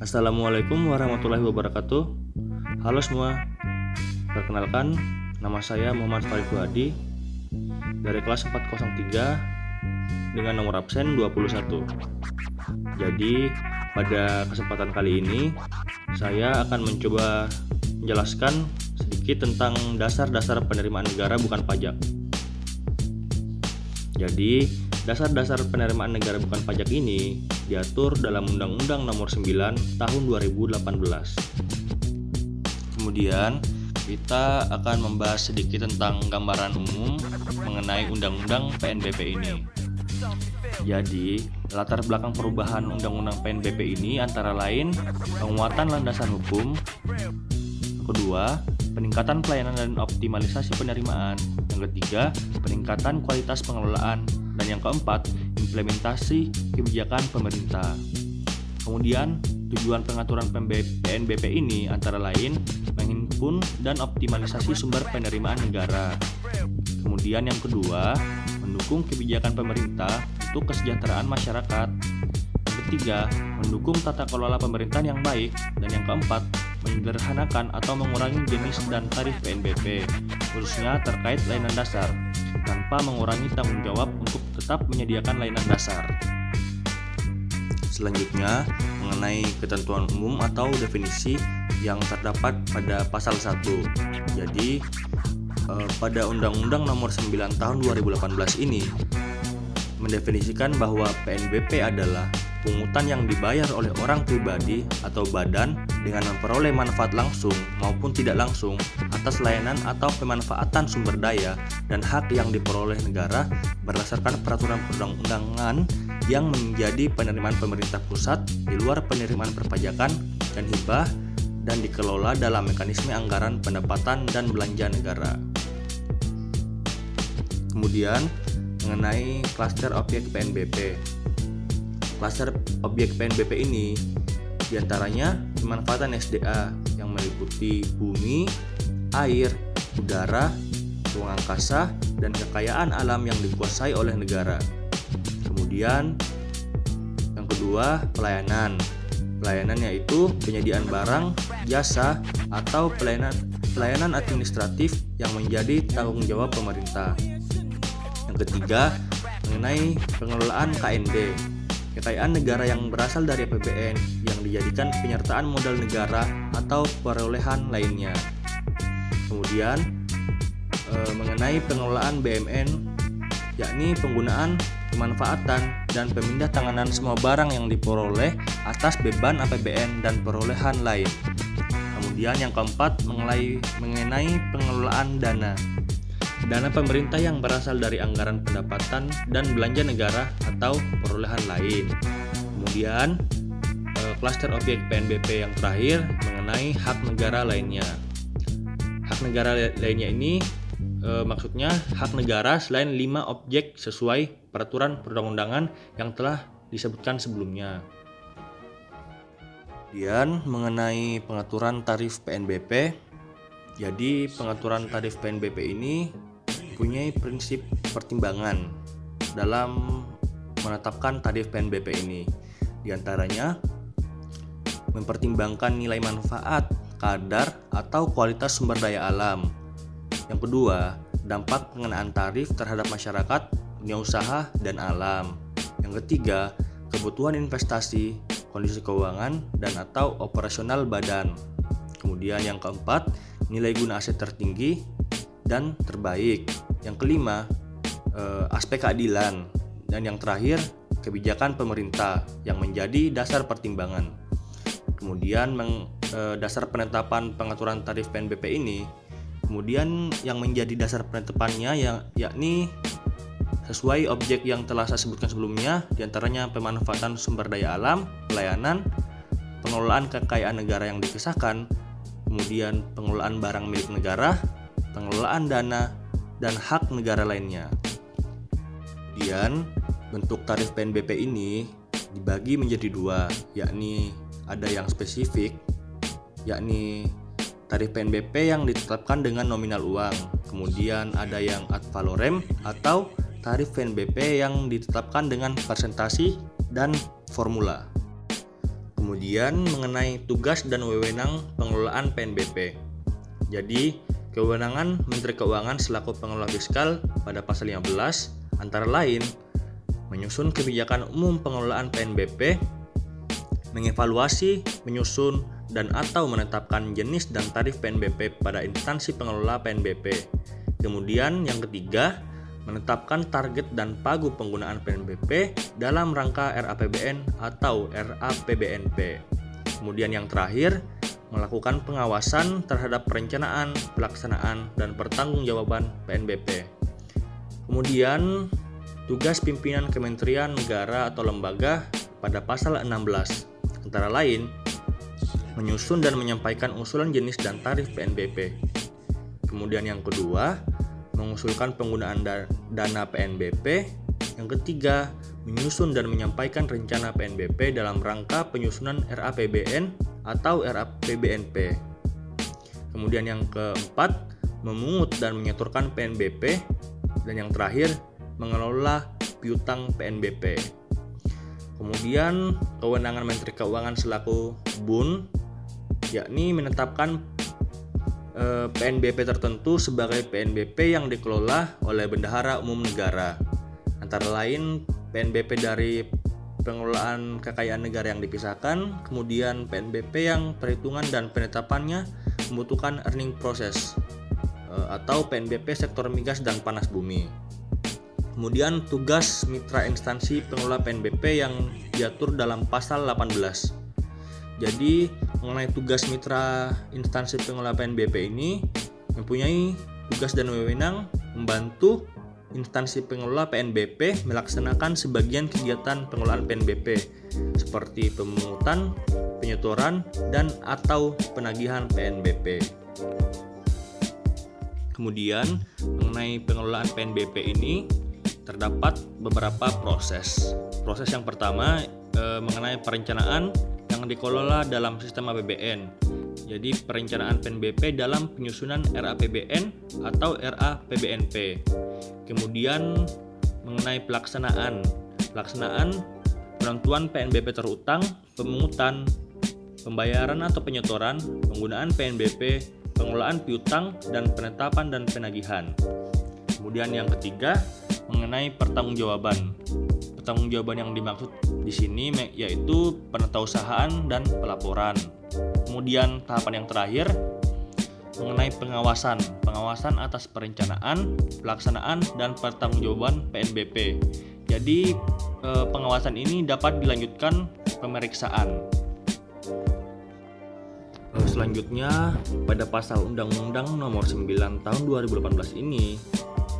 Assalamualaikum warahmatullahi wabarakatuh. Halo semua. Perkenalkan Nama saya Muhammad Farid Fuhadi Dari kelas 403 Dengan nomor absen 21 Jadi pada kesempatan kali ini Saya akan mencoba menjelaskan sedikit tentang dasar-dasar penerimaan negara bukan pajak. Jadi Dasar-dasar penerimaan negara bukan pajak ini diatur dalam Undang-Undang Nomor 9 Tahun 2018. Kemudian kita akan membahas sedikit tentang gambaran umum mengenai Undang-Undang PNBP ini. Jadi, latar belakang perubahan Undang-Undang PNBP ini antara lain penguatan landasan hukum, kedua, peningkatan pelayanan dan optimalisasi penerimaan, yang ketiga, peningkatan kualitas pengelolaan dan yang keempat, implementasi kebijakan pemerintah. Kemudian, tujuan pengaturan PNBP ini antara lain menghimpun dan optimalisasi sumber penerimaan negara. Kemudian yang kedua, mendukung kebijakan pemerintah untuk kesejahteraan masyarakat. Yang ketiga, mendukung tata kelola pemerintahan yang baik. Dan yang keempat, menyederhanakan atau mengurangi jenis dan tarif PNBP, khususnya terkait layanan dasar tanpa mengurangi tanggung jawab untuk tetap menyediakan layanan dasar. Selanjutnya, mengenai ketentuan umum atau definisi yang terdapat pada pasal 1. Jadi, eh, pada Undang-Undang Nomor 9 Tahun 2018 ini mendefinisikan bahwa PNBP adalah pungutan yang dibayar oleh orang pribadi atau badan dengan memperoleh manfaat langsung maupun tidak langsung atas layanan atau pemanfaatan sumber daya dan hak yang diperoleh negara berdasarkan peraturan perundang-undangan yang menjadi penerimaan pemerintah pusat di luar penerimaan perpajakan dan hibah dan dikelola dalam mekanisme anggaran pendapatan dan belanja negara. Kemudian mengenai klaster objek PNBP Klaster objek PNBP ini di antaranya pemanfaatan SDA yang meliputi bumi, air, udara, ruang angkasa, dan kekayaan alam yang dikuasai oleh negara. Kemudian yang kedua pelayanan. Pelayanan yaitu penyediaan barang, jasa, atau pelayanan pelayanan administratif yang menjadi tanggung jawab pemerintah. Yang ketiga, mengenai pengelolaan KND kekayaan negara yang berasal dari APBN yang dijadikan penyertaan modal negara atau perolehan lainnya. Kemudian e, mengenai pengelolaan BMN yakni penggunaan, pemanfaatan, dan pemindah tanganan semua barang yang diperoleh atas beban APBN dan perolehan lain. Kemudian yang keempat mengenai, mengenai pengelolaan dana dana pemerintah yang berasal dari anggaran pendapatan dan belanja negara atau perolehan lain. Kemudian, eh, klaster objek PNBP yang terakhir mengenai hak negara lainnya. Hak negara lainnya ini e, maksudnya hak negara selain lima objek sesuai peraturan perundang-undangan yang telah disebutkan sebelumnya. Kemudian mengenai pengaturan tarif PNBP, jadi pengaturan tarif PNBP ini mempunyai prinsip pertimbangan dalam menetapkan tarif PNBP ini. Di antaranya mempertimbangkan nilai manfaat, kadar, atau kualitas sumber daya alam. Yang kedua, dampak pengenaan tarif terhadap masyarakat, dunia usaha, dan alam. Yang ketiga, kebutuhan investasi, kondisi keuangan, dan atau operasional badan. Kemudian yang keempat, nilai guna aset tertinggi dan terbaik. Yang kelima, eh, aspek keadilan. Dan yang terakhir, kebijakan pemerintah yang menjadi dasar pertimbangan. Kemudian eh, dasar penetapan pengaturan tarif PNBP ini, kemudian yang menjadi dasar penetapannya yang yakni sesuai objek yang telah saya sebutkan sebelumnya, di antaranya pemanfaatan sumber daya alam, pelayanan, pengelolaan kekayaan negara yang dikisahkan, kemudian pengelolaan barang milik negara, pengelolaan dana, dan hak negara lainnya. Kemudian, bentuk tarif PNBP ini dibagi menjadi dua, yakni ada yang spesifik, yakni tarif PNBP yang ditetapkan dengan nominal uang. Kemudian ada yang ad valorem atau tarif PNBP yang ditetapkan dengan presentasi dan formula. Kemudian mengenai tugas dan wewenang pengelolaan PNBP. Jadi, kewenangan Menteri Keuangan selaku pengelola fiskal pada pasal 15 antara lain menyusun kebijakan umum pengelolaan PNBP, mengevaluasi, menyusun, dan atau menetapkan jenis dan tarif PNBP pada instansi pengelola PNBP. Kemudian yang ketiga, menetapkan target dan pagu penggunaan PNBP dalam rangka RAPBN atau RAPBNP. Kemudian yang terakhir, melakukan pengawasan terhadap perencanaan, pelaksanaan, dan pertanggungjawaban PNBP. Kemudian, tugas pimpinan kementerian negara atau lembaga pada pasal 16 antara lain menyusun dan menyampaikan usulan jenis dan tarif PNBP. Kemudian yang kedua, mengusulkan penggunaan dana PNBP. Yang ketiga, menyusun dan menyampaikan rencana PNBP dalam rangka penyusunan RAPBN atau RAPBNP. Kemudian yang keempat, memungut dan menyetorkan PNBP. Dan yang terakhir, mengelola piutang PNBP. Kemudian kewenangan Menteri Keuangan selaku BUN yakni menetapkan PNBP tertentu sebagai PNBP yang dikelola oleh Bendahara Umum Negara. Antara lain PNBP dari pengelolaan kekayaan negara yang dipisahkan, kemudian PNBP yang perhitungan dan penetapannya membutuhkan earning process eh, atau PNBP sektor migas dan panas bumi. Kemudian tugas mitra instansi pengelola PNBP yang diatur dalam pasal 18 jadi mengenai tugas mitra instansi pengelola PNBP ini mempunyai tugas dan wewenang membantu instansi pengelola PNBP melaksanakan sebagian kegiatan pengelolaan PNBP seperti pemungutan, penyetoran, dan atau penagihan PNBP. Kemudian mengenai pengelolaan PNBP ini terdapat beberapa proses. Proses yang pertama e, mengenai perencanaan yang dikelola dalam sistem APBN. Jadi perencanaan PNBP dalam penyusunan RAPBN atau RAPBNP. Kemudian mengenai pelaksanaan. Pelaksanaan penentuan PNBP terutang, pemungutan, pembayaran atau penyetoran, penggunaan PNBP, pengelolaan piutang, dan penetapan dan penagihan. Kemudian yang ketiga, mengenai pertanggungjawaban. Pertanggungjawaban yang dimaksud di sini yaitu penetausahaan dan pelaporan. Kemudian tahapan yang terakhir mengenai pengawasan, pengawasan atas perencanaan, pelaksanaan dan pertanggungjawaban PNBP. Jadi eh, pengawasan ini dapat dilanjutkan pemeriksaan. Eh, selanjutnya pada pasal Undang-Undang Nomor 9 Tahun 2018 ini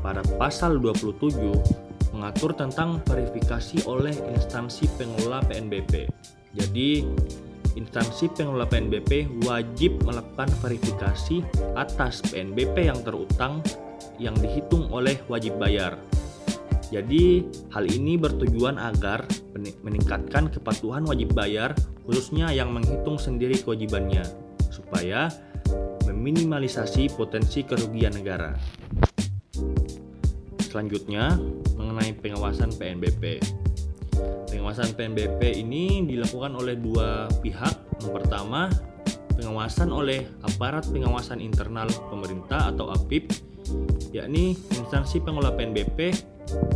pada pasal 27 mengatur tentang verifikasi oleh instansi pengelola PNBP. Jadi, instansi pengelola PNBP wajib melakukan verifikasi atas PNBP yang terutang yang dihitung oleh wajib bayar. Jadi, hal ini bertujuan agar meningkatkan kepatuhan wajib bayar, khususnya yang menghitung sendiri kewajibannya, supaya meminimalisasi potensi kerugian negara. Selanjutnya, mengenai pengawasan PNBP. Pengawasan PNBP ini dilakukan oleh dua pihak. Yang pertama, pengawasan oleh aparat pengawasan internal pemerintah atau APIP, yakni instansi pengelola PNBP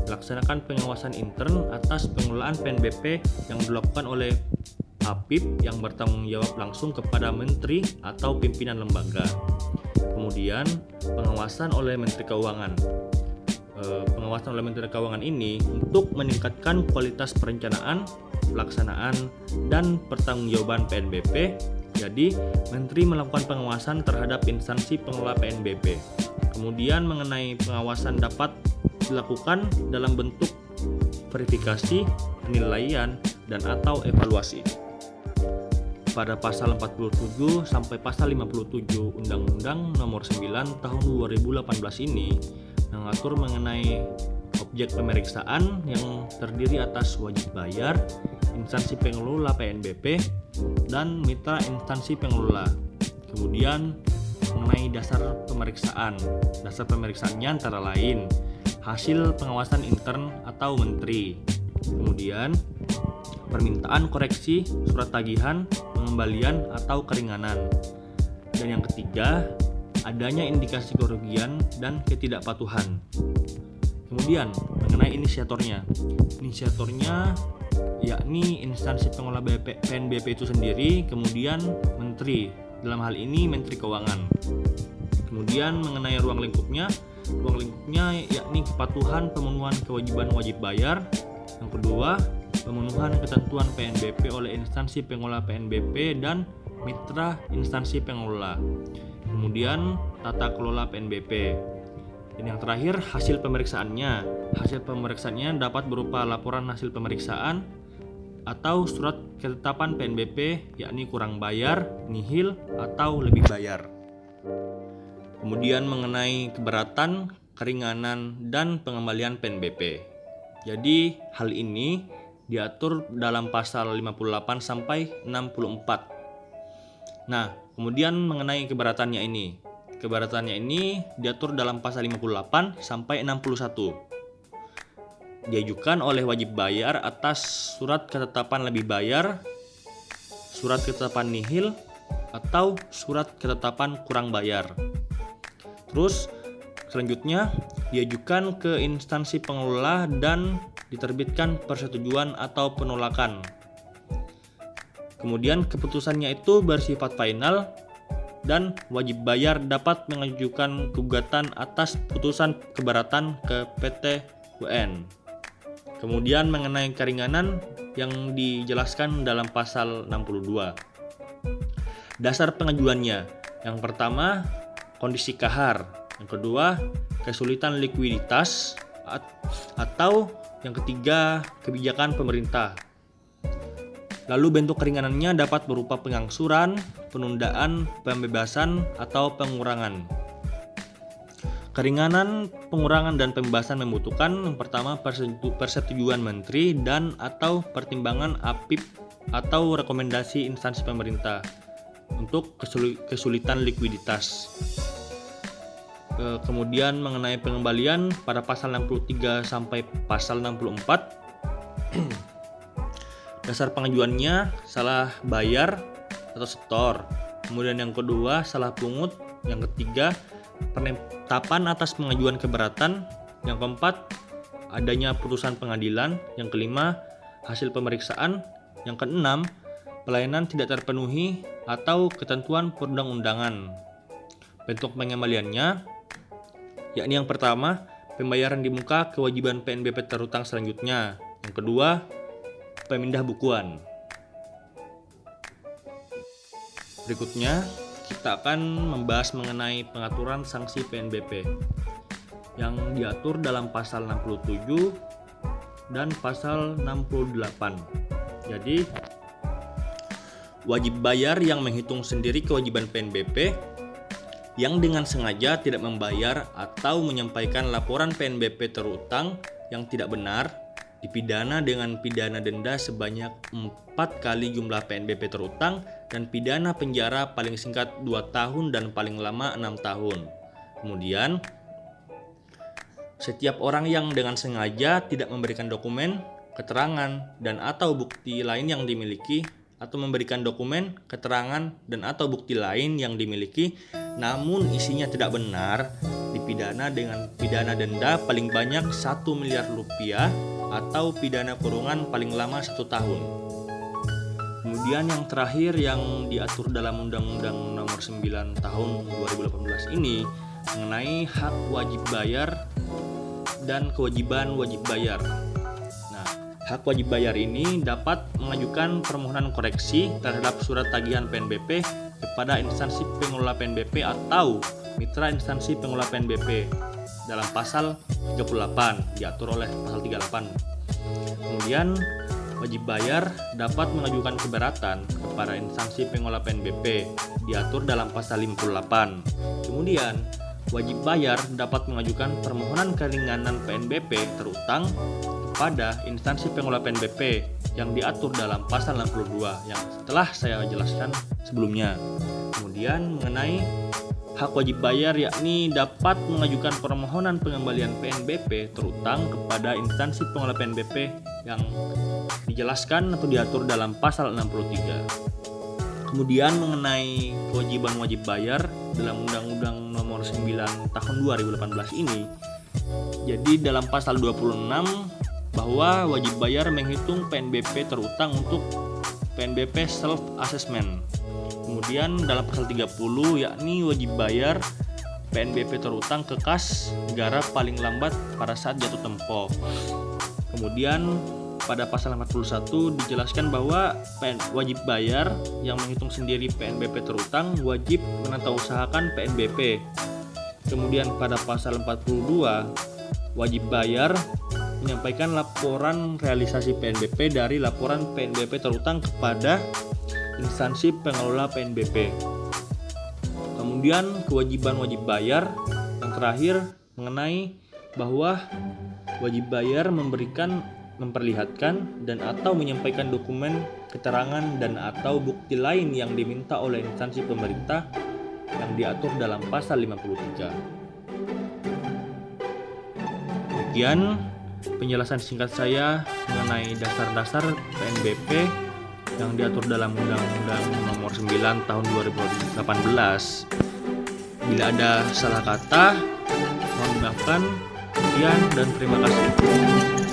melaksanakan pengawasan intern atas pengelolaan PNBP yang dilakukan oleh APIP yang bertanggung jawab langsung kepada menteri atau pimpinan lembaga. Kemudian, pengawasan oleh Menteri Keuangan pengawasan oleh Menteri Keuangan ini untuk meningkatkan kualitas perencanaan, pelaksanaan, dan pertanggungjawaban PNBP. Jadi, Menteri melakukan pengawasan terhadap instansi pengelola PNBP. Kemudian mengenai pengawasan dapat dilakukan dalam bentuk verifikasi, penilaian, dan atau evaluasi. Pada pasal 47 sampai pasal 57 Undang-Undang Nomor 9 Tahun 2018 ini mengatur mengenai objek pemeriksaan yang terdiri atas wajib bayar, instansi pengelola PNBP, dan mitra instansi pengelola. Kemudian mengenai dasar pemeriksaan. Dasar pemeriksaannya antara lain hasil pengawasan intern atau menteri. Kemudian permintaan koreksi surat tagihan, pengembalian atau keringanan. Dan yang ketiga, adanya indikasi kerugian dan ketidakpatuhan. Kemudian, mengenai inisiatornya. Inisiatornya yakni instansi pengelola BP, PNBP itu sendiri, kemudian menteri, dalam hal ini Menteri Keuangan. Kemudian mengenai ruang lingkupnya, ruang lingkupnya yakni kepatuhan pemenuhan kewajiban wajib bayar. Yang kedua, pemenuhan ketentuan PNBP oleh instansi pengelola PNBP dan mitra instansi pengelola. Kemudian tata kelola PNBP. Dan yang terakhir hasil pemeriksaannya. Hasil pemeriksaannya dapat berupa laporan hasil pemeriksaan atau surat ketetapan PNBP yakni kurang bayar, nihil atau lebih bayar. Kemudian mengenai keberatan, keringanan, dan pengembalian PNBP. Jadi hal ini diatur dalam pasal 58 sampai 64. Nah, kemudian mengenai keberatannya ini. Keberatannya ini diatur dalam pasal 58 sampai 61. Diajukan oleh wajib bayar atas surat ketetapan lebih bayar, surat ketetapan nihil, atau surat ketetapan kurang bayar. Terus selanjutnya diajukan ke instansi pengelola dan diterbitkan persetujuan atau penolakan. Kemudian keputusannya itu bersifat final dan wajib bayar dapat mengajukan gugatan atas putusan keberatan ke PT UN. Kemudian mengenai keringanan yang dijelaskan dalam pasal 62. Dasar pengajuannya. Yang pertama, kondisi kahar. Yang kedua, kesulitan likuiditas atau yang ketiga, kebijakan pemerintah. Lalu bentuk keringanannya dapat berupa pengangsuran, penundaan, pembebasan, atau pengurangan. Keringanan, pengurangan, dan pembebasan membutuhkan yang pertama persetujuan menteri dan atau pertimbangan APIP atau rekomendasi instansi pemerintah untuk kesulitan likuiditas. Kemudian mengenai pengembalian pada pasal 63 sampai pasal 64 dasar pengajuannya salah bayar atau setor. Kemudian yang kedua salah pungut, yang ketiga penetapan atas pengajuan keberatan, yang keempat adanya putusan pengadilan, yang kelima hasil pemeriksaan, yang keenam pelayanan tidak terpenuhi atau ketentuan perundang-undangan. Bentuk pengembaliannya yakni yang pertama, pembayaran di muka kewajiban PNBP terutang selanjutnya. Yang kedua, pemindah bukuan. Berikutnya, kita akan membahas mengenai pengaturan sanksi PNBP yang diatur dalam pasal 67 dan pasal 68. Jadi, wajib bayar yang menghitung sendiri kewajiban PNBP yang dengan sengaja tidak membayar atau menyampaikan laporan PNBP terutang yang tidak benar dipidana dengan pidana denda sebanyak 4 kali jumlah PNBP terutang dan pidana penjara paling singkat 2 tahun dan paling lama 6 tahun. Kemudian, setiap orang yang dengan sengaja tidak memberikan dokumen, keterangan, dan atau bukti lain yang dimiliki atau memberikan dokumen, keterangan, dan atau bukti lain yang dimiliki namun isinya tidak benar dipidana dengan pidana denda paling banyak 1 miliar rupiah atau pidana kurungan paling lama satu tahun. Kemudian yang terakhir yang diatur dalam Undang-Undang Nomor 9 Tahun 2018 ini mengenai hak wajib bayar dan kewajiban wajib bayar. Nah, hak wajib bayar ini dapat mengajukan permohonan koreksi terhadap surat tagihan PNBP kepada instansi pengelola PNBP atau mitra instansi pengelola PNBP dalam pasal 38 diatur oleh pasal 38. Kemudian wajib bayar dapat mengajukan keberatan kepada instansi pengelola PNBP diatur dalam pasal 58. Kemudian wajib bayar dapat mengajukan permohonan keringanan PNBP terutang kepada instansi pengelola PNBP yang diatur dalam pasal 62 yang telah saya jelaskan sebelumnya. Kemudian mengenai hak wajib bayar yakni dapat mengajukan permohonan pengembalian PNBP terutang kepada instansi pengelola PNBP yang dijelaskan atau diatur dalam pasal 63. Kemudian mengenai kewajiban wajib bayar dalam Undang-Undang Nomor 9 Tahun 2018 ini. Jadi dalam pasal 26 bahwa wajib bayar menghitung PNBP terutang untuk PNBP self assessment Kemudian dalam pasal 30 yakni wajib bayar PNBP terutang ke kas negara paling lambat pada saat jatuh tempo. Kemudian pada pasal 41 dijelaskan bahwa PN, wajib bayar yang menghitung sendiri PNBP terutang wajib menatausahakan PNBP. Kemudian pada pasal 42 wajib bayar menyampaikan laporan realisasi PNBP dari laporan PNBP terutang kepada instansi pengelola PNBP. Kemudian kewajiban wajib bayar yang terakhir mengenai bahwa wajib bayar memberikan memperlihatkan dan atau menyampaikan dokumen, keterangan dan atau bukti lain yang diminta oleh instansi pemerintah yang diatur dalam pasal 53. Demikian penjelasan singkat saya mengenai dasar-dasar PNBP yang diatur dalam Undang-Undang Nomor 9 Tahun 2018. Bila ada salah kata, mohon dimaafkan. Sekian dan terima kasih.